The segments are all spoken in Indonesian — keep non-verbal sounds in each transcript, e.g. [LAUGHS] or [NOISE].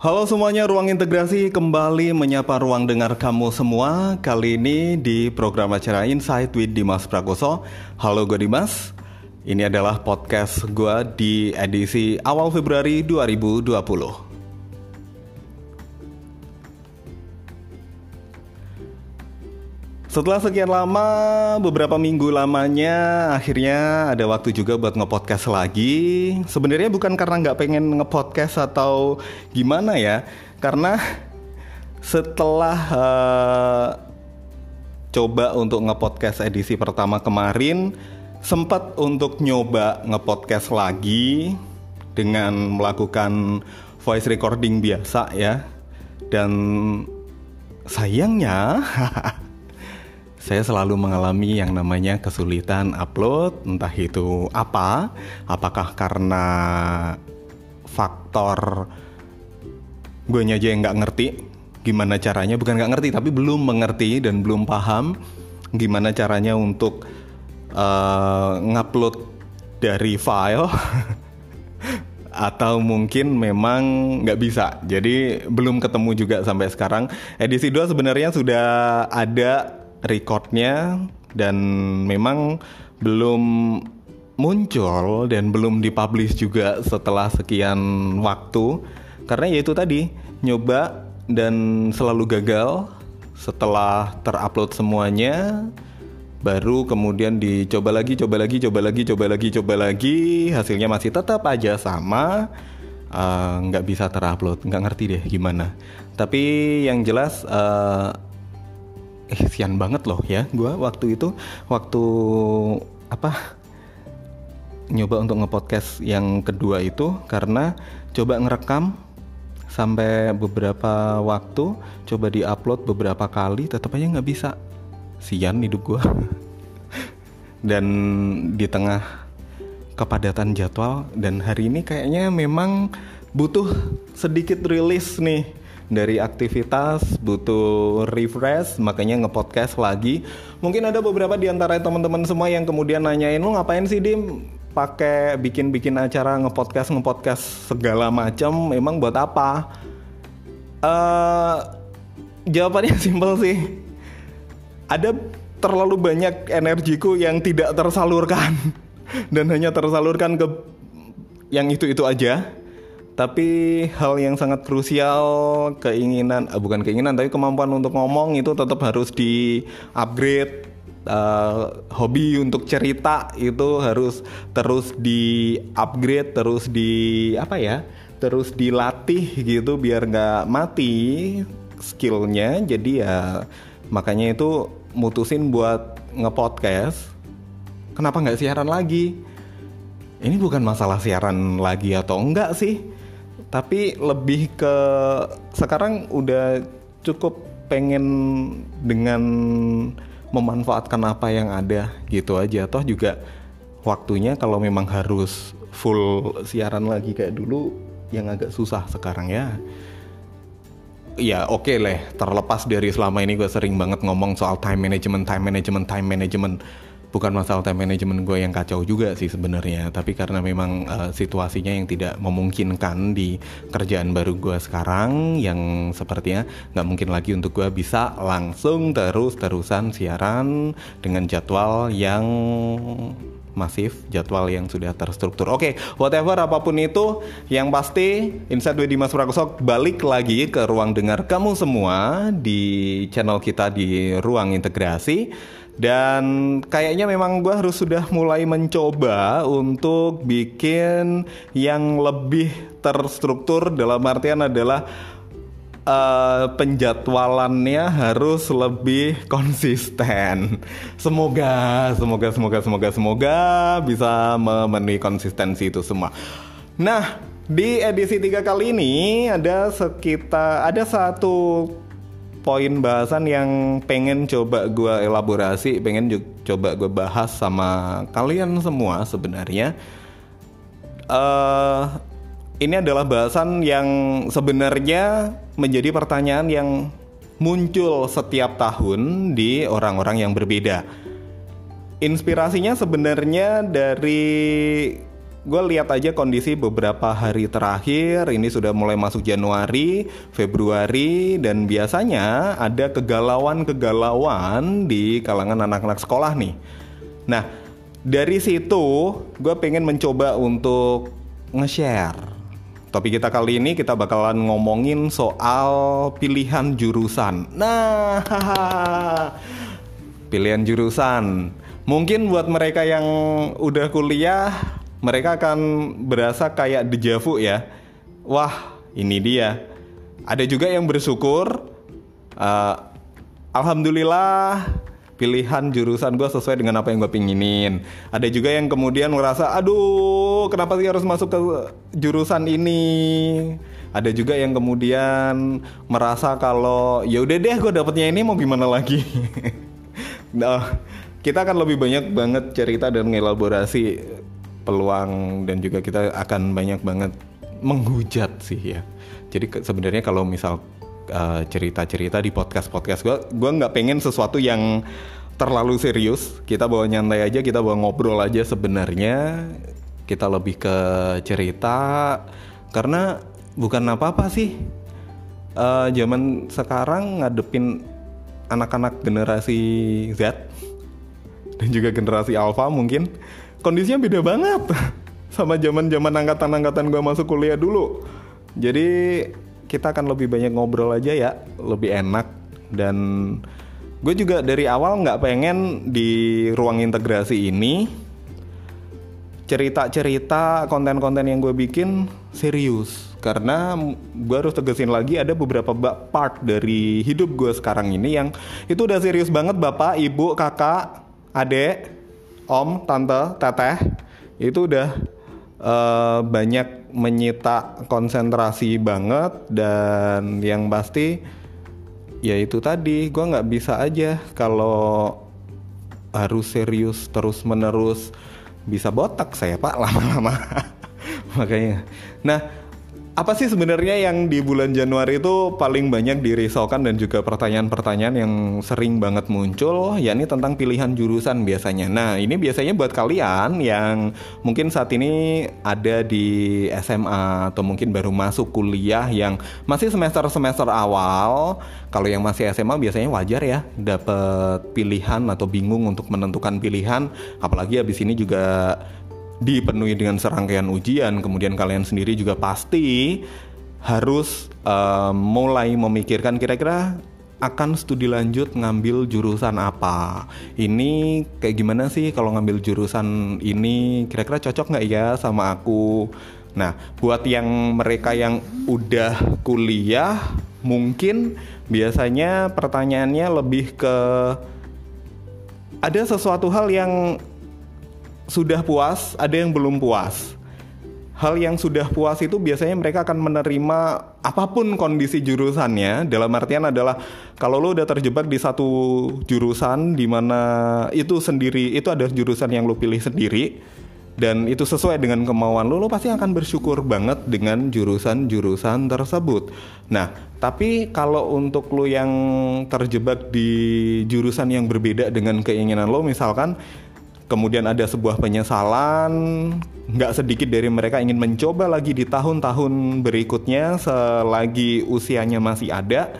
Halo semuanya, Ruang Integrasi kembali menyapa ruang dengar kamu semua. Kali ini di program acara Insight with Dimas Prakoso. Halo gue Dimas. Ini adalah podcast gue di edisi awal Februari 2020. Setelah sekian lama, beberapa minggu lamanya, akhirnya ada waktu juga buat ngepodcast lagi. Sebenarnya bukan karena nggak pengen ngepodcast atau gimana ya, karena setelah uh, coba untuk ngepodcast edisi pertama kemarin, sempat untuk nyoba ngepodcast lagi dengan melakukan voice recording biasa ya, dan sayangnya. [LAUGHS] saya selalu mengalami yang namanya kesulitan upload, entah itu apa, apakah karena faktor gue aja yang nggak ngerti gimana caranya, bukan nggak ngerti tapi belum mengerti dan belum paham gimana caranya untuk uh, ngupload dari file. [LAUGHS] Atau mungkin memang nggak bisa. Jadi belum ketemu juga sampai sekarang. Edisi 2 sebenarnya sudah ada recordnya dan memang belum muncul dan belum dipublish juga setelah sekian waktu. Karena ya itu tadi nyoba dan selalu gagal setelah terupload semuanya baru kemudian dicoba lagi coba lagi coba lagi coba lagi coba lagi hasilnya masih tetap aja sama. Eh, nggak uh, bisa terupload nggak ngerti deh gimana. Tapi yang jelas uh, eh sian banget loh ya. Gue waktu itu waktu apa nyoba untuk ngepodcast yang kedua itu karena coba ngerekam sampai beberapa waktu coba diupload beberapa kali tetap aja nggak bisa. Sian hidup gue [LAUGHS] dan di tengah kepadatan jadwal dan hari ini kayaknya memang butuh sedikit rilis nih dari aktivitas, butuh refresh, makanya ngepodcast lagi. Mungkin ada beberapa di antara teman-teman semua yang kemudian nanyain lu ngapain sih Dim pakai bikin-bikin acara ngepodcast ngepodcast segala macam, emang buat apa? Uh, jawabannya [LAUGHS] simpel sih. Ada terlalu banyak energiku yang tidak tersalurkan [LAUGHS] dan hanya tersalurkan ke yang itu-itu aja tapi hal yang sangat krusial keinginan uh, bukan keinginan tapi kemampuan untuk ngomong itu tetap harus di upgrade uh, hobi untuk cerita itu harus terus di upgrade terus di apa ya terus dilatih gitu biar nggak mati skillnya. Jadi ya makanya itu mutusin buat ngepodcast. Kenapa nggak siaran lagi? Ini bukan masalah siaran lagi atau enggak sih tapi lebih ke sekarang udah cukup pengen dengan memanfaatkan apa yang ada gitu aja. Toh juga waktunya kalau memang harus full siaran lagi kayak dulu yang agak susah sekarang ya. Ya oke okay lah terlepas dari selama ini gue sering banget ngomong soal time management time management time management bukan masalah time management gue yang kacau juga sih sebenarnya tapi karena memang uh, situasinya yang tidak memungkinkan di kerjaan baru gue sekarang yang sepertinya nggak mungkin lagi untuk gue bisa langsung terus terusan siaran dengan jadwal yang masif jadwal yang sudah terstruktur. Oke, okay, whatever apa pun itu, yang pasti Insight with Dimas Prakoso balik lagi ke ruang dengar kamu semua di channel kita di Ruang Integrasi. Dan kayaknya memang gue harus sudah mulai mencoba untuk bikin yang lebih terstruktur dalam artian adalah uh, penjadwalannya harus lebih konsisten. Semoga, semoga, semoga, semoga, semoga bisa memenuhi konsistensi itu semua. Nah, di edisi tiga kali ini ada sekitar ada satu poin bahasan yang pengen coba gue elaborasi, pengen coba gue bahas sama kalian semua sebenarnya. Uh, ini adalah bahasan yang sebenarnya menjadi pertanyaan yang muncul setiap tahun di orang-orang yang berbeda. Inspirasinya sebenarnya dari gue lihat aja kondisi beberapa hari terakhir ini sudah mulai masuk Januari, Februari dan biasanya ada kegalauan-kegalauan di kalangan anak-anak sekolah nih. Nah, dari situ gue pengen mencoba untuk nge-share. Topik kita kali ini kita bakalan ngomongin soal pilihan jurusan. Nah, [LAUGHS] pilihan jurusan. Mungkin buat mereka yang udah kuliah mereka akan berasa kayak dejavu ya. Wah, ini dia. Ada juga yang bersyukur. Uh, Alhamdulillah pilihan jurusan gue sesuai dengan apa yang gue pinginin. Ada juga yang kemudian merasa, aduh, kenapa sih harus masuk ke jurusan ini? Ada juga yang kemudian merasa kalau ya udah deh gue dapetnya ini mau gimana lagi. [LAUGHS] nah, kita akan lebih banyak banget cerita dan ngelaborasi peluang dan juga kita akan banyak banget menghujat sih ya. Jadi sebenarnya kalau misal uh, cerita-cerita di podcast-podcast gue, gue nggak pengen sesuatu yang terlalu serius. Kita bawa nyantai aja, kita bawa ngobrol aja sebenarnya. Kita lebih ke cerita karena bukan apa-apa sih. Uh, zaman sekarang ngadepin anak-anak generasi Z dan juga generasi Alpha mungkin kondisinya beda banget [LAUGHS] sama zaman-zaman angkatan-angkatan gue masuk kuliah dulu. Jadi kita akan lebih banyak ngobrol aja ya, lebih enak. Dan gue juga dari awal nggak pengen di ruang integrasi ini cerita-cerita konten-konten yang gue bikin serius. Karena gue harus tegesin lagi ada beberapa part dari hidup gue sekarang ini yang itu udah serius banget bapak, ibu, kakak, adek, om, tante, teteh itu udah uh, banyak menyita konsentrasi banget dan yang pasti ya itu tadi gue nggak bisa aja kalau harus serius terus menerus bisa botak saya pak [LAUGHS] lama-lama. Makanya. Nah apa sih sebenarnya yang di bulan Januari itu paling banyak dirisaukan dan juga pertanyaan-pertanyaan yang sering banget muncul yakni tentang pilihan jurusan biasanya. Nah, ini biasanya buat kalian yang mungkin saat ini ada di SMA atau mungkin baru masuk kuliah yang masih semester-semester awal. Kalau yang masih SMA biasanya wajar ya dapat pilihan atau bingung untuk menentukan pilihan, apalagi habis ini juga dipenuhi dengan serangkaian ujian, kemudian kalian sendiri juga pasti harus uh, mulai memikirkan kira-kira akan studi lanjut ngambil jurusan apa. Ini kayak gimana sih kalau ngambil jurusan ini kira-kira cocok nggak ya sama aku? Nah, buat yang mereka yang udah kuliah, mungkin biasanya pertanyaannya lebih ke ada sesuatu hal yang sudah puas, ada yang belum puas. Hal yang sudah puas itu biasanya mereka akan menerima apa pun kondisi jurusannya. Dalam artian adalah kalau lo udah terjebak di satu jurusan di mana itu sendiri itu ada jurusan yang lo pilih sendiri dan itu sesuai dengan kemauan lo, lo pasti akan bersyukur banget dengan jurusan-jurusan tersebut. Nah, tapi kalau untuk lo yang terjebak di jurusan yang berbeda dengan keinginan lo, misalkan kemudian ada sebuah penyesalan, nggak sedikit dari mereka ingin mencoba lagi di tahun-tahun berikutnya selagi usianya masih ada,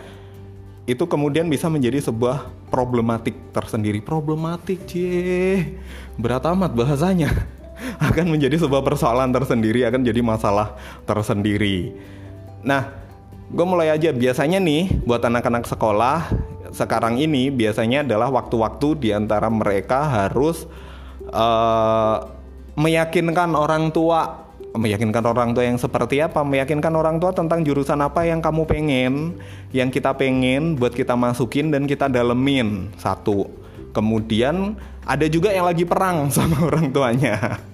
itu kemudian bisa menjadi sebuah problematik tersendiri. Problematik, cie, berat amat bahasanya. [LAUGHS] akan menjadi sebuah persoalan tersendiri, akan jadi masalah tersendiri. Nah, gue mulai aja biasanya nih buat anak-anak sekolah sekarang ini biasanya adalah waktu-waktu di antara mereka harus uh, meyakinkan orang tua. Meyakinkan orang tua yang seperti apa? Meyakinkan orang tua tentang jurusan apa yang kamu pengen yang kita pengen buat kita masukin dan kita dalemin. Satu. Kemudian ada juga yang lagi perang [LAUGHS] sama orang tuanya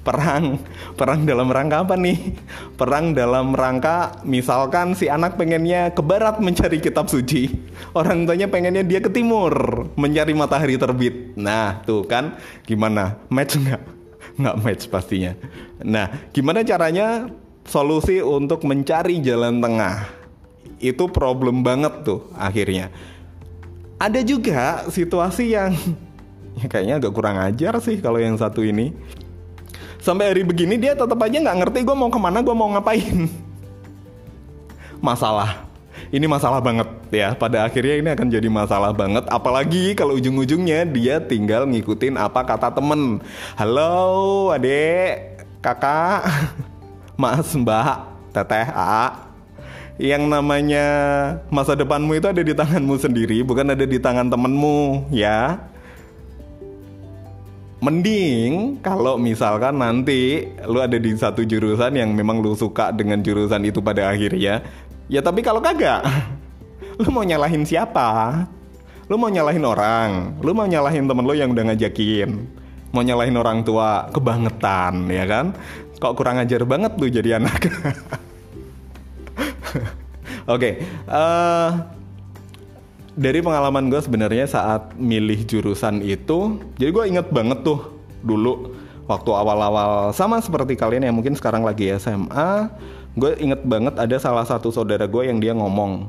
perang. Perang dalam rangka apa nih? Perang dalam rangka misalkan si anak pengennya ke barat mencari kitab suci. Orang tuanya pengennya dia ke timur mencari matahari terbit. Nah tuh kan gimana? Match nggak? Nggak match pastinya. Nah gimana caranya solusi untuk mencari jalan tengah? Itu problem banget tuh akhirnya. Ada juga situasi yang [LAUGHS] ya kayaknya agak kurang ajar sih kalau yang satu ini sampai hari begini dia tetap aja nggak ngerti gue mau ke mana gue mau ngapain. Masalah. Ini masalah banget ya. Pada akhirnya ini akan jadi masalah banget. Apalagi kalau ujung-ujungnya dia tinggal ngikutin apa kata temen. Halo adek kakak. [LAUGHS] Mas mbak teteh a. Yang namanya masa depanmu itu ada di tanganmu sendiri bukan ada di tangan temenmu ya Mending kalau misalkan nanti lu ada di satu jurusan yang memang lu suka dengan jurusan itu pada akhirnya, ya tapi kalau kagak, [LAUGHS] lu mau nyalahin siapa? Lu mau nyalahin orang, lu mau nyalahin temen lu yang udah ngajakin, mau nyalahin orang tua, kebangetan ya kan? Kok kurang ajar banget tuh jadi anak. [LAUGHS] Oke, okay, uh, eh, dari pengalaman gue sebenarnya saat milih jurusan itu, jadi gue inget banget tuh dulu waktu awal-awal sama seperti kalian yang mungkin sekarang lagi SMA, gue inget banget ada salah satu saudara gue yang dia ngomong,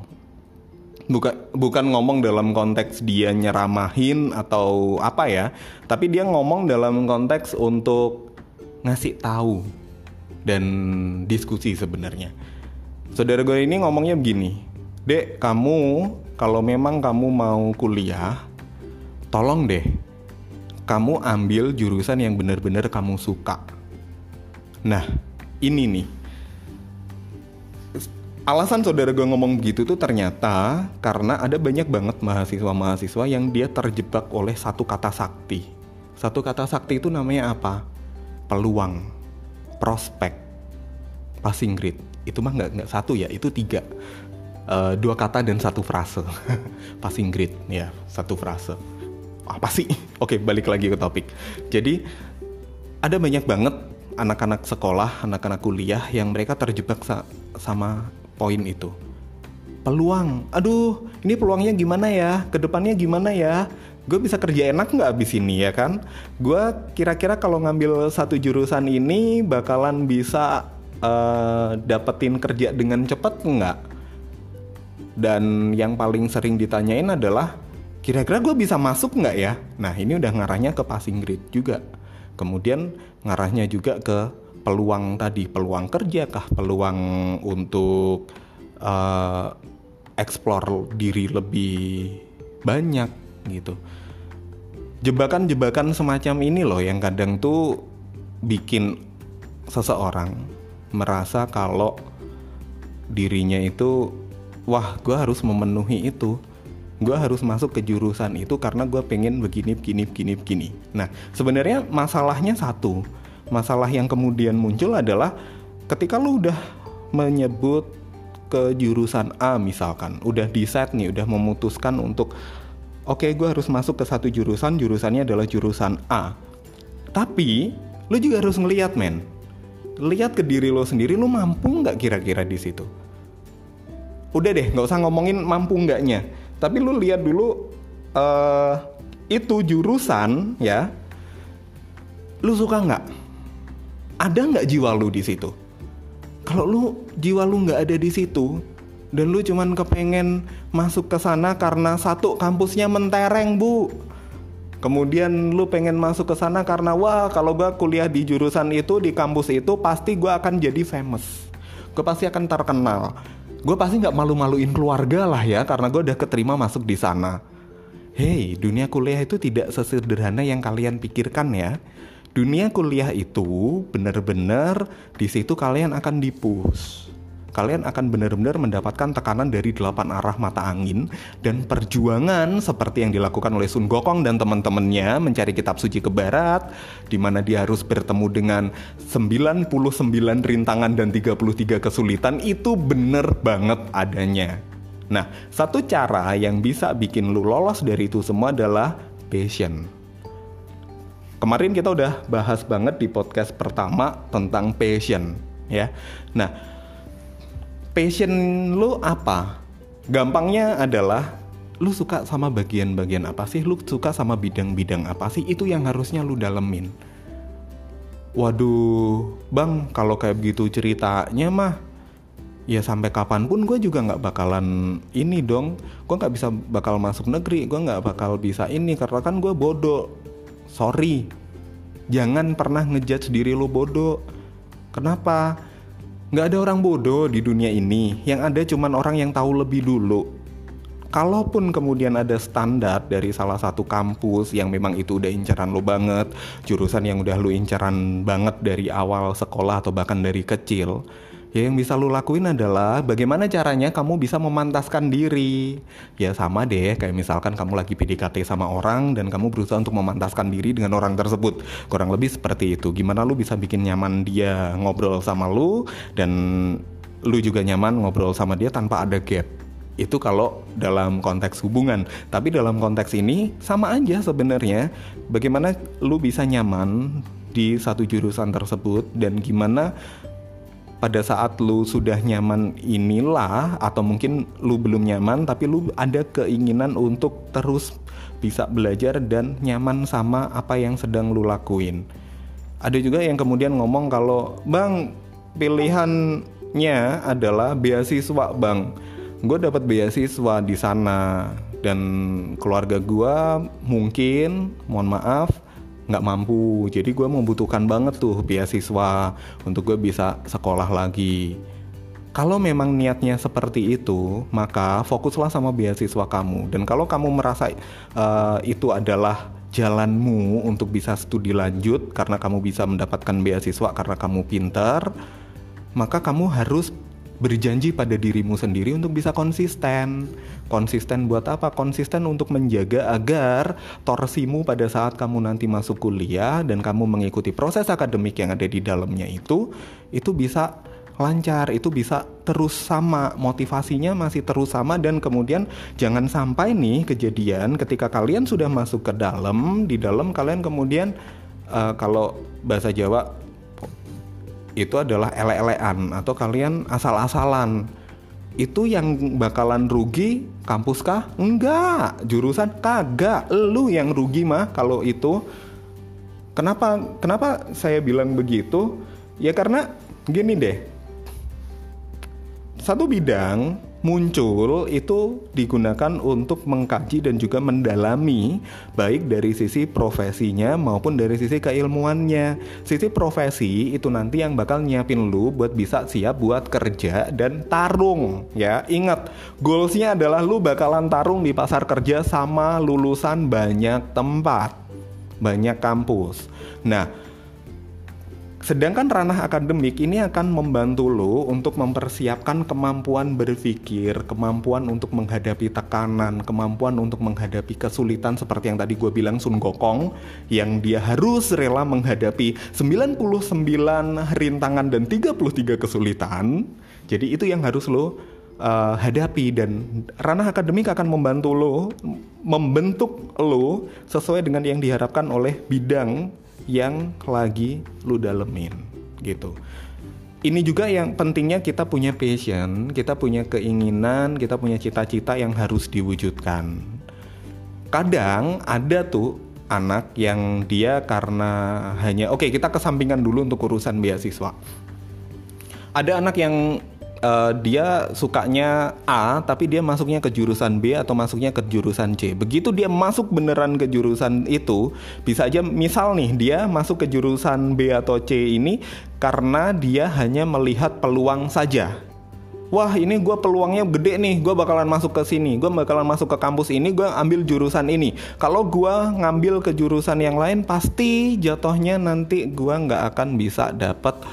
bukan bukan ngomong dalam konteks dia nyeramahin atau apa ya, tapi dia ngomong dalam konteks untuk ngasih tahu dan diskusi sebenarnya. Saudara gue ini ngomongnya begini, Dek, kamu kalau memang kamu mau kuliah, tolong deh kamu ambil jurusan yang benar-benar kamu suka. Nah, ini nih. Alasan saudara gue ngomong begitu tuh ternyata karena ada banyak banget mahasiswa-mahasiswa yang dia terjebak oleh satu kata sakti. Satu kata sakti itu namanya apa? Peluang, prospek, passing grade. Itu mah nggak satu ya, itu tiga uh, dua kata dan satu frase. [LAUGHS] Passing grade ya satu frase. Apa sih? [LAUGHS] Oke balik lagi ke topik. Jadi ada banyak banget anak-anak sekolah anak-anak kuliah yang mereka terjebak sa sama poin itu. Peluang. Aduh ini peluangnya gimana ya? Ke depannya gimana ya? Gue bisa kerja enak nggak abis ini ya kan? Gue kira-kira kalau ngambil satu jurusan ini bakalan bisa uh, dapetin kerja dengan cepet nggak dan yang paling sering ditanyain adalah kira-kira gue bisa masuk nggak ya? Nah ini udah ngarahnya ke passing grade juga. Kemudian ngarahnya juga ke peluang tadi, peluang kerja kah, peluang untuk uh, explore diri lebih banyak gitu. Jebakan-jebakan semacam ini loh yang kadang tuh bikin seseorang merasa kalau dirinya itu wah gue harus memenuhi itu. Gue harus masuk ke jurusan itu karena gue pengen begini begini begini begini. Nah sebenarnya masalahnya satu. Masalah yang kemudian muncul adalah ketika lu udah menyebut ke jurusan A misalkan udah decide nih udah memutuskan untuk oke okay, gue harus masuk ke satu jurusan jurusannya adalah jurusan A. Tapi lu juga harus ngeliat men. Lihat ke diri lo sendiri lu mampu nggak kira-kira di situ udah deh nggak usah ngomongin mampu nggaknya. Tapi lu lihat dulu uh, itu jurusan ya lu suka nggak? Ada nggak jiwa lu di situ? Kalau lu jiwa lu nggak ada di situ dan lu cuman kepengen masuk ke sana karena satu kampusnya mentereng bu. Kemudian lu pengen masuk ke sana karena wah kalau gua kuliah di jurusan itu di kampus itu pasti gua akan jadi famous. Gue pasti akan terkenal gue pasti nggak malu-maluin keluarga lah ya karena gue udah keterima masuk di sana. Hey, dunia kuliah itu tidak sesederhana yang kalian pikirkan ya. Dunia kuliah itu benar-benar di situ kalian akan dipus kalian akan benar-benar mendapatkan tekanan dari delapan arah mata angin dan perjuangan seperti yang dilakukan oleh Sun Gokong dan teman-temannya mencari kitab suci ke barat di mana dia harus bertemu dengan 99 rintangan dan 33 kesulitan itu bener banget adanya. Nah, satu cara yang bisa bikin lu lolos dari itu semua adalah passion. Kemarin kita udah bahas banget di podcast pertama tentang passion, ya. Nah, passion lu apa? Gampangnya adalah lu suka sama bagian-bagian apa sih? Lu suka sama bidang-bidang apa sih? Itu yang harusnya lu dalemin. Waduh, bang, kalau kayak begitu ceritanya mah, ya sampai kapan pun gue juga nggak bakalan ini dong. Gue nggak bisa bakal masuk negeri, gue nggak bakal bisa ini karena kan gue bodoh. Sorry, Jangan pernah ngejudge diri lu bodoh. Kenapa? Nggak ada orang bodoh di dunia ini. Yang ada cuman orang yang tahu lebih dulu kalaupun kemudian ada standar dari salah satu kampus yang memang itu udah incaran lo banget, jurusan yang udah lo incaran banget dari awal sekolah atau bahkan dari kecil, ya yang bisa lo lakuin adalah bagaimana caranya kamu bisa memantaskan diri. Ya sama deh, kayak misalkan kamu lagi PDKT sama orang dan kamu berusaha untuk memantaskan diri dengan orang tersebut. Kurang lebih seperti itu. Gimana lo bisa bikin nyaman dia ngobrol sama lo dan lu juga nyaman ngobrol sama dia tanpa ada gap itu kalau dalam konteks hubungan. Tapi dalam konteks ini sama aja sebenarnya. Bagaimana lu bisa nyaman di satu jurusan tersebut dan gimana pada saat lu sudah nyaman inilah atau mungkin lu belum nyaman tapi lu ada keinginan untuk terus bisa belajar dan nyaman sama apa yang sedang lu lakuin. Ada juga yang kemudian ngomong kalau, "Bang, pilihannya adalah beasiswa, Bang." gue dapat beasiswa di sana dan keluarga gue mungkin mohon maaf nggak mampu. Jadi gue membutuhkan banget tuh beasiswa untuk gue bisa sekolah lagi. Kalau memang niatnya seperti itu maka fokuslah sama beasiswa kamu. Dan kalau kamu merasa uh, itu adalah jalanmu untuk bisa studi lanjut karena kamu bisa mendapatkan beasiswa karena kamu pintar maka kamu harus berjanji pada dirimu sendiri untuk bisa konsisten. Konsisten buat apa? Konsisten untuk menjaga agar torsimu pada saat kamu nanti masuk kuliah dan kamu mengikuti proses akademik yang ada di dalamnya itu, itu bisa lancar, itu bisa terus sama, motivasinya masih terus sama dan kemudian jangan sampai nih kejadian ketika kalian sudah masuk ke dalam, di dalam kalian kemudian uh, kalau bahasa Jawa itu adalah ele-elean atau kalian asal-asalan itu yang bakalan rugi kampus kah? Enggak, jurusan kagak. Lu yang rugi mah kalau itu. Kenapa kenapa saya bilang begitu? Ya karena gini deh. Satu bidang muncul itu digunakan untuk mengkaji dan juga mendalami baik dari sisi profesinya maupun dari sisi keilmuannya. Sisi profesi itu nanti yang bakal nyiapin lu buat bisa siap buat kerja dan tarung ya. Ingat, goalsnya adalah lu bakalan tarung di pasar kerja sama lulusan banyak tempat, banyak kampus. Nah, Sedangkan ranah akademik ini akan membantu lo untuk mempersiapkan kemampuan berpikir, kemampuan untuk menghadapi tekanan, kemampuan untuk menghadapi kesulitan seperti yang tadi gue bilang Sun Gokong yang dia harus rela menghadapi 99 rintangan dan 33 kesulitan. Jadi itu yang harus lo uh, hadapi dan ranah akademik akan membantu lo membentuk lo sesuai dengan yang diharapkan oleh bidang yang lagi lu dalemin gitu. Ini juga yang pentingnya kita punya passion, kita punya keinginan, kita punya cita-cita yang harus diwujudkan. Kadang ada tuh anak yang dia karena hanya oke okay, kita kesampingkan dulu untuk urusan beasiswa. Ada anak yang uh, dia sukanya A tapi dia masuknya ke jurusan B atau masuknya ke jurusan C. Begitu dia masuk beneran ke jurusan itu, bisa aja misal nih dia masuk ke jurusan B atau C ini karena dia hanya melihat peluang saja. Wah ini gue peluangnya gede nih, gue bakalan masuk ke sini, gue bakalan masuk ke kampus ini, gue ambil jurusan ini. Kalau gue ngambil ke jurusan yang lain, pasti jatuhnya nanti gue nggak akan bisa dapat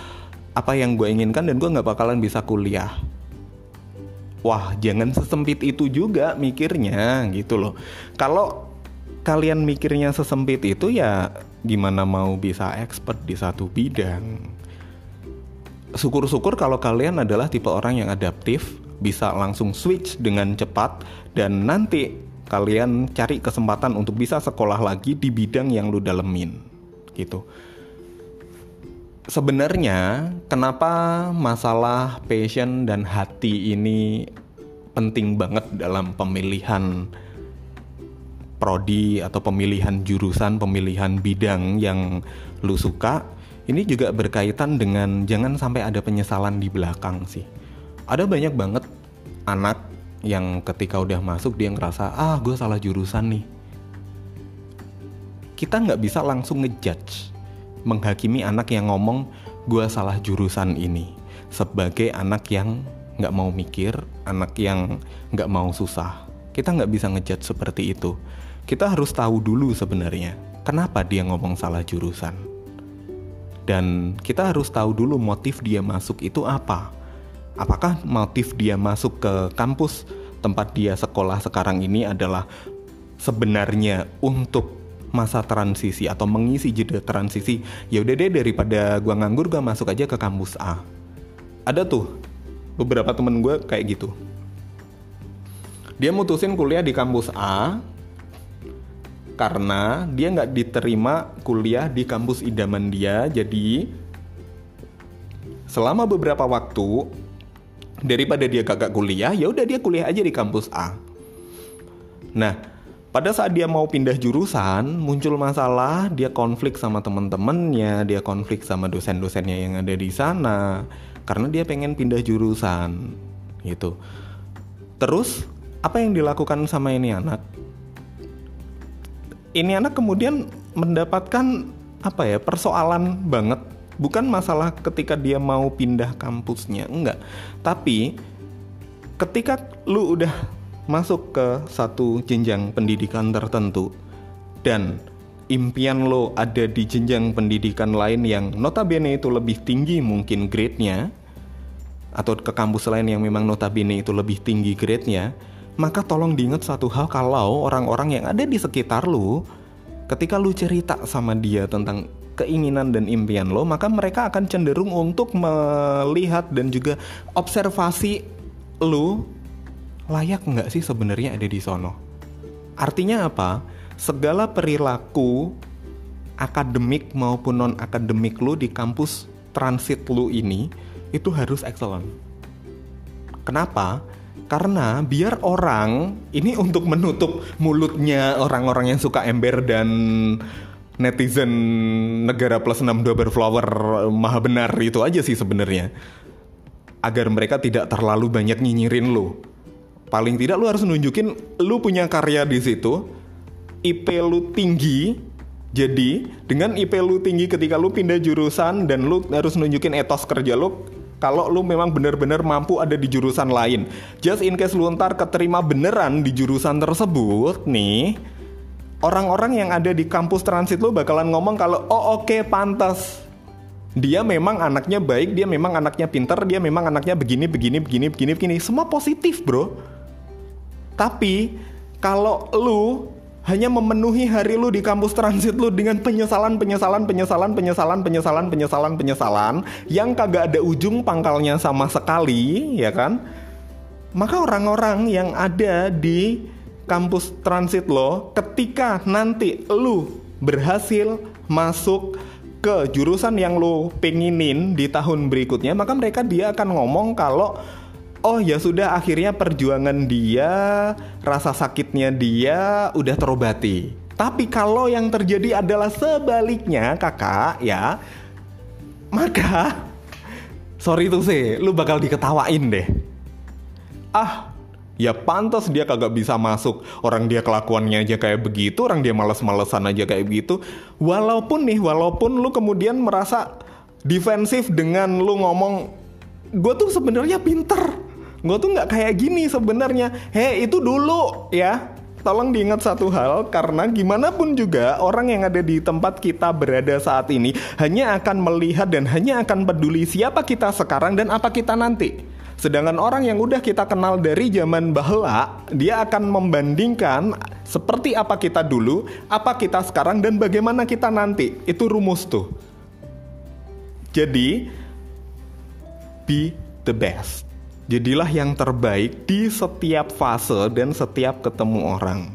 apa yang gue inginkan dan gue nggak bakalan bisa kuliah. Wah jangan sesempit itu juga mikirnya gitu loh. Kalau kalian mikirnya sesempit itu ya gimana mau bisa expert di satu bidang? Syukur-syukur kalau kalian adalah tipe orang yang adaptif bisa langsung switch dengan cepat dan nanti kalian cari kesempatan untuk bisa sekolah lagi di bidang yang lu dalemin gitu sebenarnya kenapa masalah passion dan hati ini penting banget dalam pemilihan prodi atau pemilihan jurusan, pemilihan bidang yang lu suka, ini juga berkaitan dengan jangan sampai ada penyesalan di belakang sih. Ada banyak banget anak yang ketika udah masuk dia ngerasa ah gue salah jurusan nih. Kita nggak bisa langsung ngejudge menghakimi anak yang ngomong gue salah jurusan ini sebagai anak yang nggak mau mikir, anak yang nggak mau susah. Kita nggak bisa ngejat seperti itu. Kita harus tahu dulu sebenarnya kenapa dia ngomong salah jurusan. Dan kita harus tahu dulu motif dia masuk itu apa. Apakah motif dia masuk ke kampus tempat dia sekolah sekarang ini adalah sebenarnya untuk masa transisi atau mengisi jeda transisi ya udah deh daripada gua nganggur gua masuk aja ke kampus A. Ada tuh beberapa temen gue kayak gitu. Dia mutusin kuliah di kampus A karena dia nggak diterima kuliah di kampus idaman dia. Jadi selama beberapa waktu daripada dia kagak kuliah ya udah dia kuliah aja di kampus A. Nah pada saat dia mau pindah jurusan muncul masalah dia konflik sama temen-temennya dia konflik sama dosen-dosennya yang ada di sana karena dia pengen pindah jurusan gitu. Terus apa yang dilakukan sama ini anak? Ini anak kemudian mendapatkan apa ya persoalan banget. Bukan masalah ketika dia mau pindah kampusnya enggak. Tapi ketika lu udah masuk ke satu jenjang pendidikan tertentu dan impian lo ada di jenjang pendidikan lain yang notabene itu lebih tinggi mungkin grade-nya atau ke kampus lain yang memang notabene itu lebih tinggi grade-nya, maka tolong diingat satu hal kalau orang-orang yang ada di sekitar lu ketika lu cerita sama dia tentang keinginan dan impian lo, maka mereka akan cenderung untuk melihat dan juga observasi lu layak nggak sih sebenarnya ada di sono. Artinya apa? Segala perilaku akademik maupun non akademik lu di kampus transit lu ini itu harus excellent. Kenapa? Karena biar orang ini untuk menutup mulutnya orang-orang yang suka ember dan netizen negara plus 62 berflower maha benar itu aja sih sebenarnya. Agar mereka tidak terlalu banyak nyinyirin lu. Paling tidak lu harus nunjukin lu punya karya di situ, IP lu tinggi, jadi dengan IP lu tinggi ketika lu pindah jurusan dan lu harus nunjukin etos kerja lu kalau lu memang benar-benar mampu ada di jurusan lain. Just in case lu ntar keterima beneran di jurusan tersebut nih, orang-orang yang ada di kampus transit lu bakalan ngomong kalau oh oke okay, pantas dia memang anaknya baik, dia memang anaknya pinter, dia memang anaknya begini, begini, begini, begini, begini. Semua positif, bro. Tapi kalau lu hanya memenuhi hari lu di kampus transit lu dengan penyesalan, penyesalan, penyesalan, penyesalan, penyesalan, penyesalan, penyesalan yang kagak ada ujung pangkalnya sama sekali, ya kan? Maka orang-orang yang ada di kampus transit lo ketika nanti lu berhasil masuk ke jurusan yang lo penginin di tahun berikutnya maka mereka dia akan ngomong kalau oh ya sudah akhirnya perjuangan dia rasa sakitnya dia udah terobati tapi kalau yang terjadi adalah sebaliknya kakak ya maka sorry tuh sih lu bakal diketawain deh ah Ya pantas dia kagak bisa masuk. Orang dia kelakuannya aja kayak begitu, orang dia males-malesan aja kayak begitu. Walaupun nih, walaupun lu kemudian merasa defensif dengan lu ngomong, gue tuh sebenarnya pinter. Gue tuh nggak kayak gini sebenarnya. Hei itu dulu ya. Tolong diingat satu hal karena gimana pun juga orang yang ada di tempat kita berada saat ini hanya akan melihat dan hanya akan peduli siapa kita sekarang dan apa kita nanti. Sedangkan orang yang udah kita kenal dari zaman bahla, dia akan membandingkan seperti apa kita dulu, apa kita sekarang, dan bagaimana kita nanti. Itu rumus tuh. Jadi, be the best. Jadilah yang terbaik di setiap fase dan setiap ketemu orang.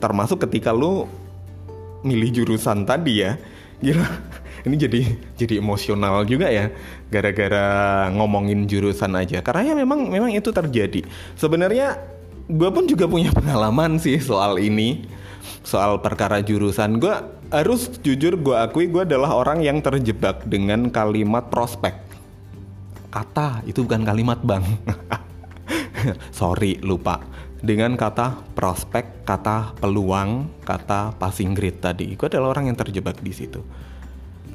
Termasuk ketika lu milih jurusan tadi ya. Gila [LAUGHS] ini jadi jadi emosional juga ya gara-gara ngomongin jurusan aja karena ya memang memang itu terjadi sebenarnya gue pun juga punya pengalaman sih soal ini soal perkara jurusan gue harus jujur gue akui gue adalah orang yang terjebak dengan kalimat prospek kata itu bukan kalimat bang [LAUGHS] sorry lupa dengan kata prospek, kata peluang, kata passing grade tadi. Gue adalah orang yang terjebak di situ.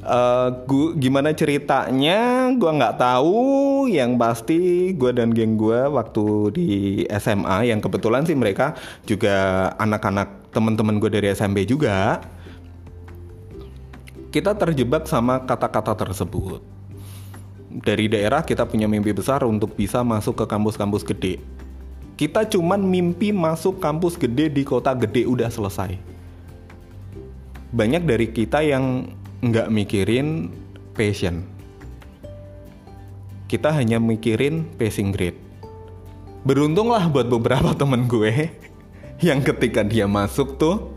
Uh, gua, gimana ceritanya gue nggak tahu yang pasti gue dan geng gue waktu di SMA yang kebetulan sih mereka juga anak-anak teman-teman gue dari SMP juga kita terjebak sama kata-kata tersebut dari daerah kita punya mimpi besar untuk bisa masuk ke kampus-kampus gede kita cuman mimpi masuk kampus gede di kota gede udah selesai banyak dari kita yang nggak mikirin passion. Kita hanya mikirin passing grade. Beruntunglah buat beberapa [LAUGHS] temen gue yang ketika dia masuk tuh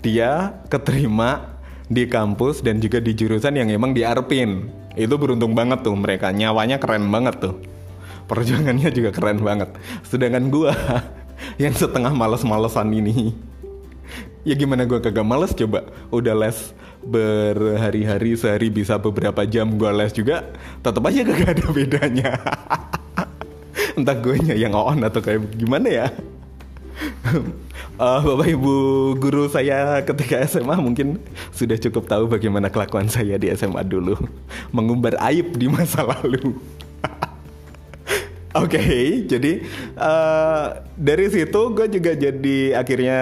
dia keterima di kampus dan juga di jurusan yang emang diarpin. Itu beruntung banget tuh mereka, nyawanya keren banget tuh. Perjuangannya juga keren banget. Sedangkan gue [LAUGHS] yang setengah males-malesan ini. Ya gimana gue kagak males coba. Udah les berhari-hari sehari bisa beberapa jam gue les juga tetap aja gak ada bedanya. [LAUGHS] Entah gue yang on atau kayak gimana ya uh, Bapak Ibu guru saya ketika SMA mungkin sudah cukup tahu bagaimana kelakuan saya di SMA dulu mengumbar aib di masa lalu [LAUGHS] Oke, okay, jadi uh, dari situ gue juga jadi akhirnya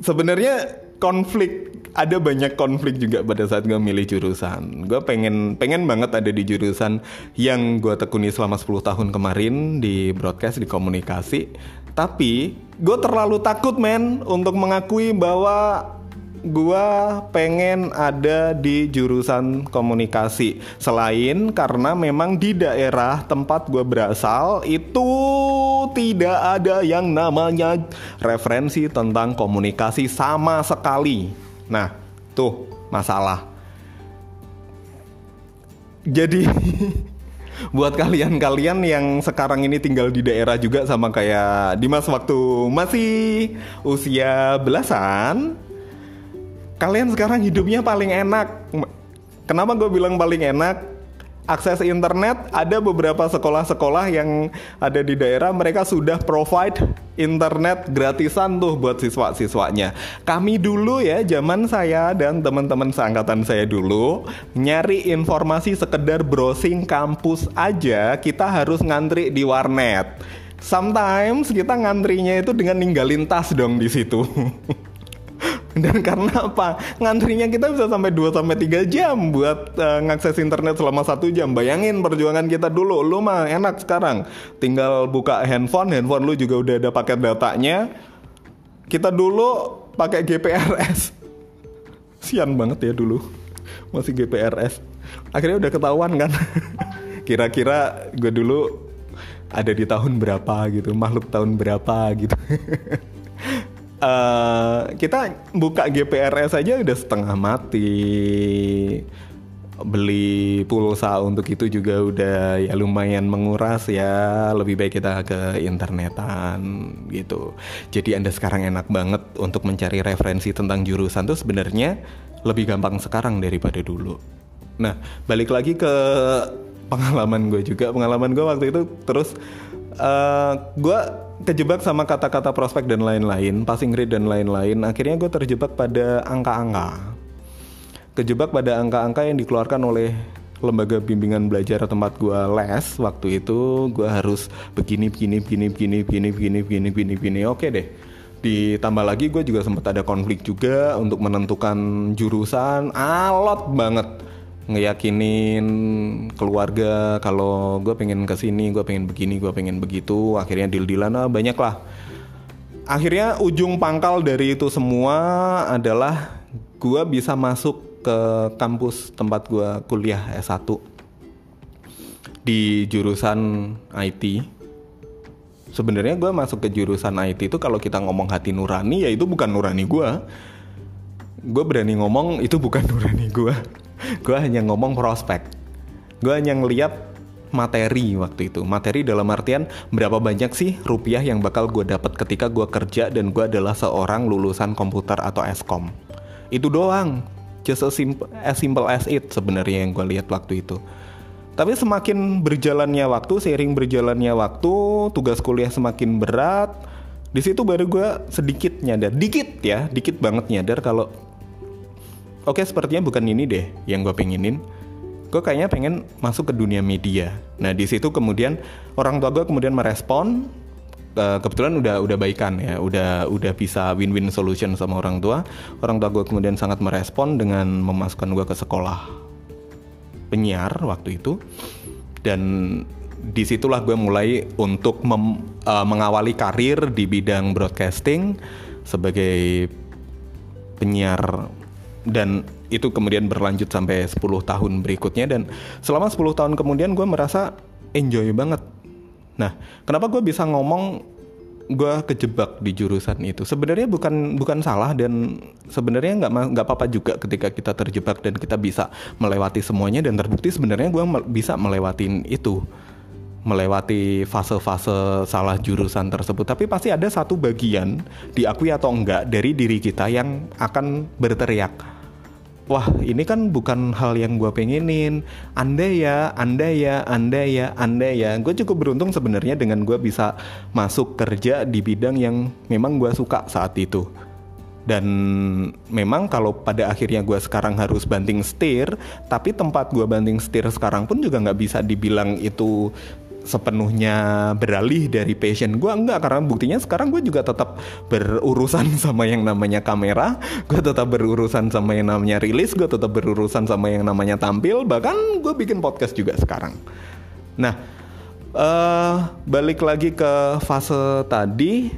sebenarnya konflik ada banyak konflik juga pada saat gue milih jurusan. Gue pengen pengen banget ada di jurusan yang gue tekuni selama 10 tahun kemarin di broadcast di komunikasi. Tapi gue terlalu takut men untuk mengakui bahwa gua pengen ada di jurusan komunikasi. Selain karena memang di daerah tempat gua berasal itu tidak ada yang namanya referensi tentang komunikasi sama sekali. Nah tuh masalah. Jadi [LAUGHS] buat kalian-kalian yang sekarang ini tinggal di daerah juga sama kayak Dimas waktu masih usia belasan kalian sekarang hidupnya paling enak. Kenapa gue bilang paling enak? Akses internet ada beberapa sekolah-sekolah yang ada di daerah mereka sudah provide internet gratisan tuh buat siswa-siswanya. Kami dulu ya zaman saya dan teman-teman seangkatan saya dulu nyari informasi sekedar browsing kampus aja kita harus ngantri di warnet. Sometimes kita ngantrinya itu dengan ninggalin tas dong di situ. [LAUGHS] Dan karena apa? Ngantrinya kita bisa sampai 2 sampai 3 jam buat uh, ngakses internet selama satu jam. Bayangin perjuangan kita dulu. Lu mah enak sekarang. Tinggal buka handphone, handphone lu juga udah ada paket datanya. Kita dulu pakai GPRS. [LAUGHS] Sian banget ya dulu. Masih GPRS. Akhirnya udah ketahuan kan. [LAUGHS] Kira-kira gue dulu ada di tahun berapa gitu, makhluk tahun berapa gitu. [LAUGHS] uh, kita buka GPRS aja udah setengah mati. Beli pulsa untuk itu juga udah ya lumayan menguras ya. Lebih baik kita ke internetan gitu. Jadi anda sekarang enak banget untuk mencari referensi tentang jurusan tuh sebenarnya lebih gampang sekarang daripada dulu. Nah balik lagi ke pengalaman gue juga. Pengalaman gue waktu itu terus uh, gue kejebak sama kata-kata prospek dan lain-lain, passing grade dan lain-lain. Akhirnya gue terjebak pada angka-angka. Kejebak pada angka-angka yang dikeluarkan oleh lembaga bimbingan belajar tempat gue les waktu itu gue harus begini begini begini begini begini begini begini begini begini oke deh ditambah lagi gue juga sempat ada konflik juga untuk menentukan jurusan alot banget ngeyakinin keluarga kalau gue pengen ke sini, gue pengen begini, gue pengen begitu, akhirnya deal-dealan ah, banyak lah. Akhirnya ujung pangkal dari itu semua adalah gue bisa masuk ke kampus tempat gue kuliah S1 di jurusan IT. Sebenarnya gue masuk ke jurusan IT itu kalau kita ngomong hati nurani ya itu bukan nurani gue. Gue berani ngomong itu bukan [LAUGHS] nurani gue gue hanya ngomong prospek. Gue hanya ngeliat materi waktu itu. Materi dalam artian berapa banyak sih rupiah yang bakal gue dapat ketika gue kerja dan gue adalah seorang lulusan komputer atau eskom itu doang. Just as simple as, simple as it sebenarnya yang gue lihat waktu itu. Tapi semakin berjalannya waktu seiring berjalannya waktu tugas kuliah semakin berat di situ baru gue sedikit nyadar. Dikit ya dikit banget nyadar kalau oke sepertinya bukan ini deh yang gue pengenin. Gue kayaknya pengen masuk ke dunia media. Nah di situ kemudian orang tua gue kemudian merespon uh, kebetulan udah udah baikan ya, udah udah bisa win-win solution sama orang tua. Orang tua gue kemudian sangat merespon dengan memasukkan gue ke sekolah penyiar waktu itu. Dan di situlah gue mulai untuk mem, uh, mengawali karir di bidang broadcasting sebagai penyiar dan itu kemudian berlanjut sampai 10 tahun berikutnya. Dan selama 10 tahun kemudian gue merasa enjoy banget. Nah, kenapa gue bisa ngomong gue kejebak di jurusan itu? Sebenarnya bukan bukan salah dan sebenarnya nggak nggak apa-apa juga ketika kita terjebak dan kita bisa melewati semuanya. Dan terbukti sebenarnya gue bisa melewatin itu melewati fase-fase salah jurusan tersebut. Tapi pasti ada satu bagian diakui atau enggak dari diri kita yang akan berteriak wah ini kan bukan hal yang gue pengenin. Anda ya anda ya anda ya anda ya. Gue cukup beruntung sebenarnya dengan gue bisa masuk kerja di bidang yang memang gue suka saat itu. Dan memang kalau pada akhirnya gue sekarang harus banting setir tapi tempat gue banting setir sekarang pun juga nggak bisa dibilang itu sepenuhnya beralih dari passion gue enggak karena buktinya sekarang gue juga tetap berurusan [LAUGHS] sama yang namanya kamera. Gue tetap berurusan sama yang namanya rilis. Gue tetap berurusan sama yang namanya tampil. Bahkan gue bikin podcast juga sekarang. Nah uh, balik lagi ke fase tadi.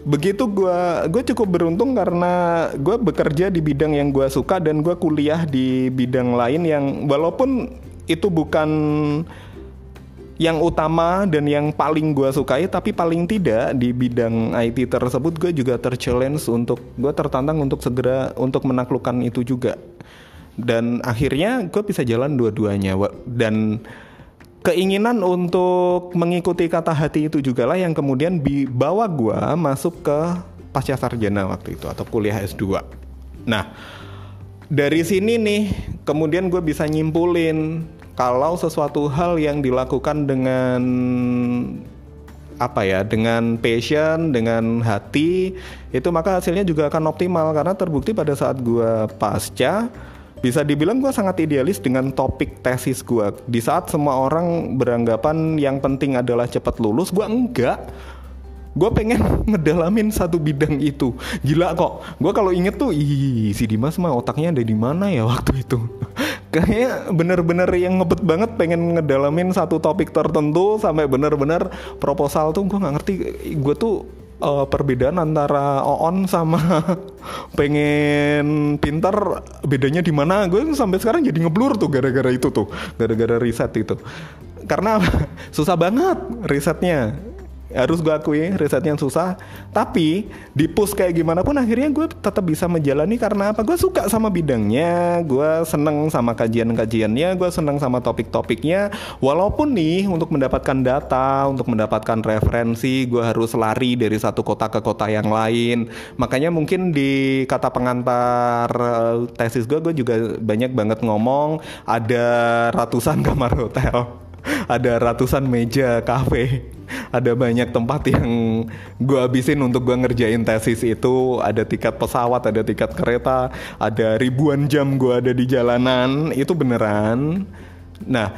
Begitu gue gue cukup beruntung karena gue bekerja di bidang yang gue suka dan gue kuliah di bidang lain yang walaupun itu bukan yang utama dan yang paling gue sukai tapi paling tidak di bidang IT tersebut gue juga terchallenge untuk gue tertantang untuk segera untuk menaklukkan itu juga. Dan akhirnya gue bisa jalan dua-duanya. Dan keinginan untuk mengikuti kata hati itu juga lah yang kemudian bawa gue masuk ke pasca sarjana waktu itu atau kuliah S2 nah dari sini nih kemudian gue bisa nyimpulin kalau sesuatu hal yang dilakukan dengan apa ya dengan passion dengan hati itu maka hasilnya juga akan optimal. Karena terbukti pada saat gue pasca bisa dibilang gue sangat idealis dengan topik tesis gue di saat semua orang beranggapan yang penting adalah cepat lulus gue enggak. Gue pengen [LAUGHS] ngedalamin satu bidang itu. Gila kok. Gue kalau inget tuh ih si Dimas mah otaknya ada di mana ya waktu itu [LAUGHS] kayaknya bener-bener yang ngebet banget pengen ngedalamin satu topik tertentu sampai bener-bener proposal tuh gue nggak ngerti. Gue tuh uh, perbedaan antara Oon sama [LAUGHS] pengen pinter bedanya di mana? Gue sampai sekarang jadi ngeblur tuh gara-gara itu tuh gara-gara riset itu. Karena [LAUGHS] susah banget risetnya harus gue akui risetnya susah. Tapi di push kayak gimana pun akhirnya gue tetap bisa menjalani karena apa? Gue suka sama bidangnya gue seneng sama kajian-kajiannya gue seneng sama topik-topiknya. Walaupun nih untuk mendapatkan data untuk mendapatkan referensi gue harus lari dari satu kota ke kota yang lain. Makanya mungkin di kata pengantar eh, tesis gue gue juga banyak banget ngomong ada ratusan kamar hotel ada ratusan meja kafe. Ada banyak tempat yang gue habisin untuk gue ngerjain tesis itu. Ada tiket pesawat ada tiket kereta ada ribuan jam gue ada di jalanan. Itu beneran. Nah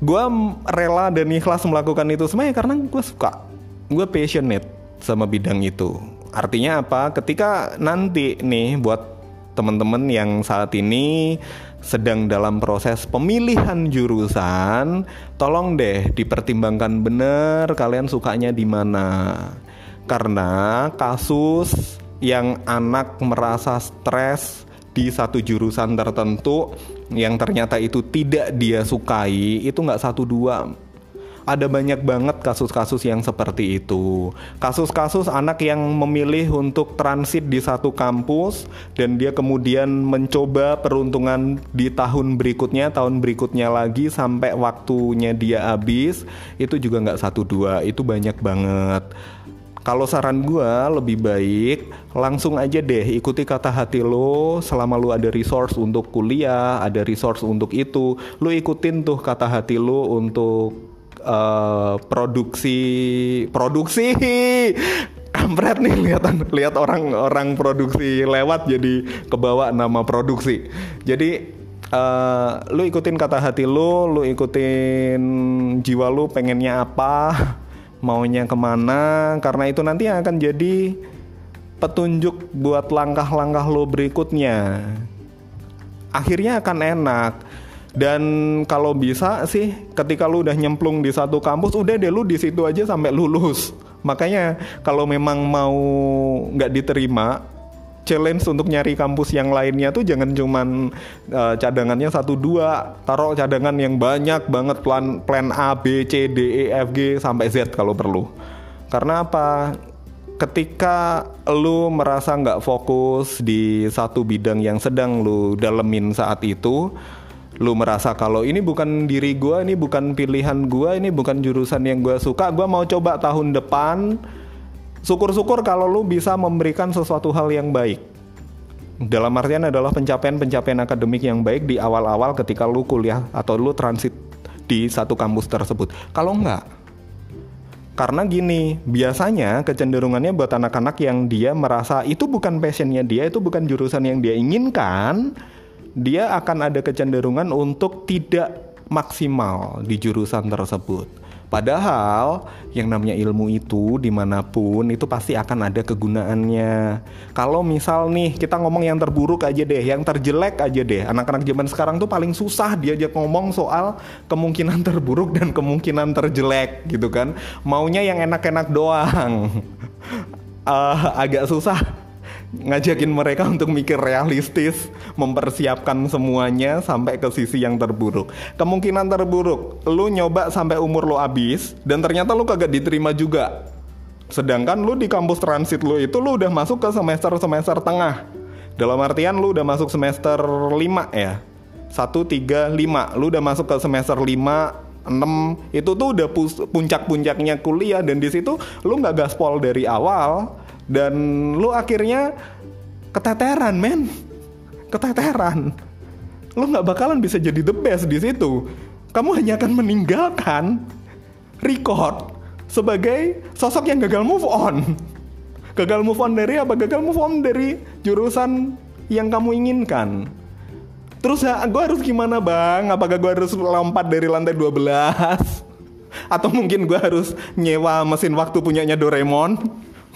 gue rela dan ikhlas melakukan itu semuanya karena gue suka. Gue passionate sama bidang itu. Artinya apa? Ketika nanti nih buat teman-teman yang saat ini sedang dalam proses pemilihan jurusan, tolong deh dipertimbangkan benar kalian sukanya di mana. Karena kasus yang anak merasa stres di satu jurusan tertentu yang ternyata itu tidak dia sukai itu nggak satu dua ada banyak banget kasus-kasus yang seperti itu. Kasus-kasus anak yang memilih untuk transit di satu kampus dan dia kemudian mencoba peruntungan di tahun berikutnya, tahun berikutnya lagi sampai waktunya dia habis, itu juga nggak satu dua, itu banyak banget. Kalau saran gue lebih baik langsung aja deh ikuti kata hati lo selama lo ada resource untuk kuliah, ada resource untuk itu, lo ikutin tuh kata hati lo untuk uh, produksi produksi. [LAUGHS] Kampret nih lihat lihat orang orang produksi lewat jadi kebawa nama produksi. Jadi uh, lu ikutin kata hati lu lu ikutin jiwa lu pengennya apa [LAUGHS] maunya ke mana karena itu nanti akan jadi petunjuk buat langkah-langkah lo berikutnya. Akhirnya akan enak dan kalau bisa sih ketika lu udah nyemplung di satu kampus udah deh lu di situ aja sampai lulus. Makanya kalau memang mau nggak diterima challenge untuk nyari kampus yang lainnya tuh jangan cuman uh, cadangannya satu dua taruh cadangan yang banyak banget plan plan A B C D E F G sampai Z kalau perlu. Karena apa? Ketika lu merasa nggak fokus di satu bidang yang sedang lu dalemin saat itu lu merasa kalau ini bukan diri gua, ini bukan pilihan gua, ini bukan jurusan yang gua suka, gua mau coba tahun depan. Syukur-syukur kalau lu bisa memberikan sesuatu hal yang baik. Dalam artian adalah pencapaian-pencapaian akademik yang baik di awal-awal ketika lu kuliah atau lu transit di satu kampus tersebut. Kalau enggak, karena gini, biasanya kecenderungannya buat anak-anak yang dia merasa itu bukan passionnya dia, itu bukan jurusan yang dia inginkan, dia akan ada kecenderungan untuk tidak maksimal di jurusan tersebut. Padahal yang namanya ilmu itu di mana pun itu pasti akan ada kegunaannya. Kalau misal nih kita ngomong yang terburuk aja deh, yang terjelek aja deh. Anak-anak zaman sekarang tuh paling susah diajak ngomong soal kemungkinan terburuk dan kemungkinan terjelek gitu kan. Maunya yang enak-enak doang. uh, [LAUGHS] agak susah ngajakin mereka untuk mikir realistis, mempersiapkan semuanya sampai ke sisi yang terburuk. Kemungkinan terburuk, lu nyoba sampai umur lu habis dan ternyata lu kagak diterima juga. Sedangkan lu di kampus transit lu itu lu udah masuk ke semester-semester tengah. Dalam artian lu udah masuk semester 5 ya. 1 3 5. Lu udah masuk ke semester 5 6 itu tuh udah puncak-puncaknya kuliah dan di situ lu nggak gaspol dari awal dan lu akhirnya keteteran men. Keteteran. Lu nggak bakalan bisa jadi the best di situ. Kamu hanya akan meninggalkan record sebagai sosok yang gagal move on. Gagal move on dari apa? Gagal move on dari jurusan yang kamu inginkan. Terus ya gue harus gimana bang? Apakah gue harus lompat dari lantai 12 [LAUGHS] atau mungkin gue harus nyewa mesin waktu punyanya Doraemon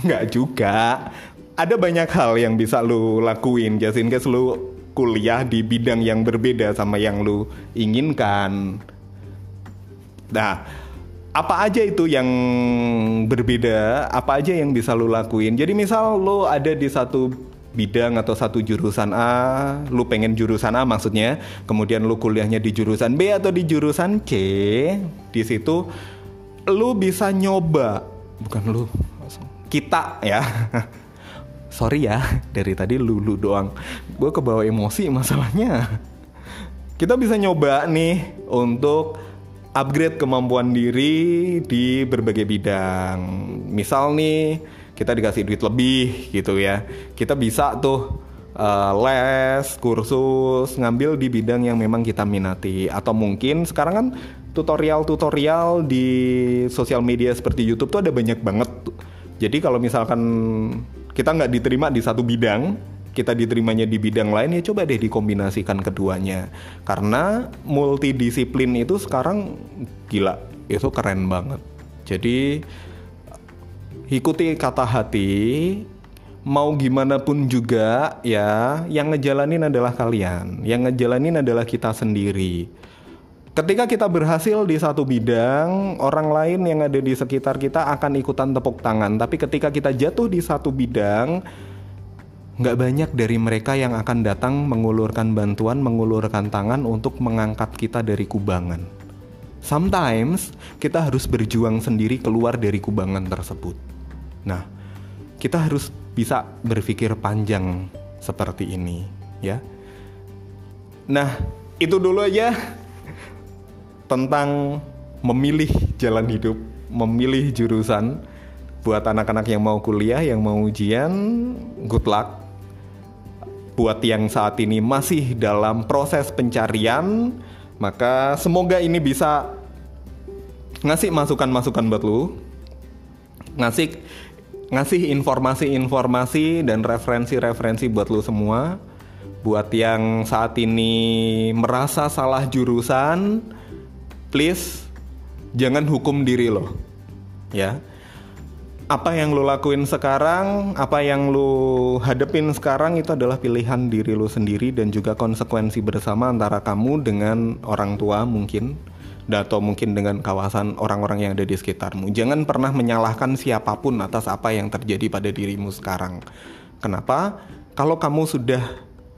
Nggak juga. Ada banyak hal yang bisa lu lakuin just in case lu kuliah di bidang yang berbeda sama yang lu inginkan. Nah, apa aja itu yang berbeda, apa aja yang bisa lu lakuin. Jadi misal lu ada di satu bidang atau satu jurusan A, lu pengen jurusan A maksudnya, kemudian lu kuliahnya di jurusan B atau di jurusan C, di situ lu bisa nyoba, bukan lu, kita ya. [LAUGHS] Sorry ya dari tadi lulu doang. Gue kebawa emosi masalahnya. Kita bisa nyoba nih untuk upgrade kemampuan diri di berbagai bidang. Misal nih kita dikasih duit lebih gitu ya. Kita bisa tuh uh, les kursus ngambil di bidang yang memang kita minati. Atau mungkin sekarang kan tutorial-tutorial di sosial media seperti YouTube tuh ada banyak banget jadi kalau misalkan kita nggak diterima di satu bidang, kita diterimanya di bidang lain ya coba deh dikombinasikan keduanya. Karena multidisiplin itu sekarang gila, itu keren banget. Jadi ikuti kata hati, mau gimana pun juga ya, yang ngejalanin adalah kalian, yang ngejalanin adalah kita sendiri Ketika kita berhasil di satu bidang, orang lain yang ada di sekitar kita akan ikutan tepuk tangan. Tapi ketika kita jatuh di satu bidang, nggak banyak dari mereka yang akan datang mengulurkan bantuan, mengulurkan tangan untuk mengangkat kita dari kubangan. Sometimes kita harus berjuang sendiri keluar dari kubangan tersebut. Nah, kita harus bisa berpikir panjang seperti ini, ya. Nah, itu dulu aja tentang memilih jalan hidup, memilih jurusan buat anak-anak yang mau kuliah, yang mau ujian, good luck. Buat yang saat ini masih dalam proses pencarian, maka semoga ini bisa ngasih masukan-masukan buat lu. Ngasih ngasih informasi-informasi dan referensi-referensi buat lu semua. Buat yang saat ini merasa salah jurusan, please jangan hukum diri lo. Ya. Apa yang lo lakuin sekarang, apa yang lo hadepin sekarang itu adalah pilihan diri lo sendiri dan juga konsekuensi bersama antara kamu dengan orang tua mungkin atau mungkin dengan kawasan orang-orang yang ada di sekitarmu. Jangan pernah menyalahkan siapa pun atas apa yang terjadi pada dirimu sekarang. Kenapa? Kalau kamu sudah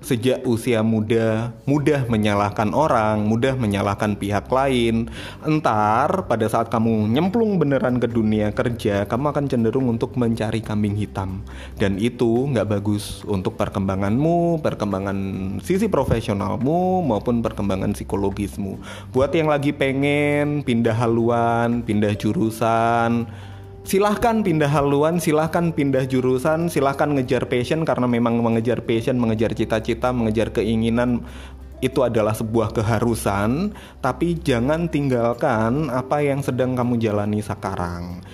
sejak usia muda mudah menyalahkan orang, mudah menyalahkan pihak lain. Entar pada saat kamu nyemplung beneran ke dunia kerja, kamu akan cenderung untuk mencari kambing hitam. Dan itu nggak bagus untuk perkembanganmu, perkembangan sisi profesionalmu maupun perkembangan psikologismu. Buat yang lagi pengen pindah haluan, pindah jurusan, silahkan pindah haluan, silahkan pindah jurusan, silahkan ngejar passion karena memang mengejar passion, mengejar cita-cita, mengejar keinginan itu adalah sebuah keharusan, tapi jangan tinggalkan apa yang sedang kamu jalani sekarang.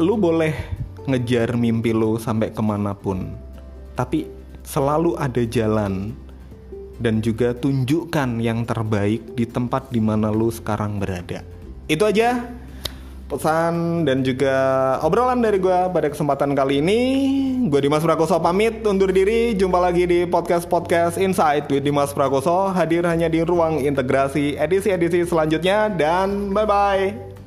Lu boleh ngejar mimpi lu sampai ke mana pun, tapi selalu ada jalan dan juga tunjukkan yang terbaik di tempat di mana lu sekarang berada. Itu aja pesan dan juga obrolan dari gue pada kesempatan kali ini. Gue Dimas Prakoso pamit undur diri. Jumpa lagi di podcast-podcast Insight with Dimas Prakoso. Hadir hanya di ruang integrasi edisi-edisi selanjutnya dan bye-bye.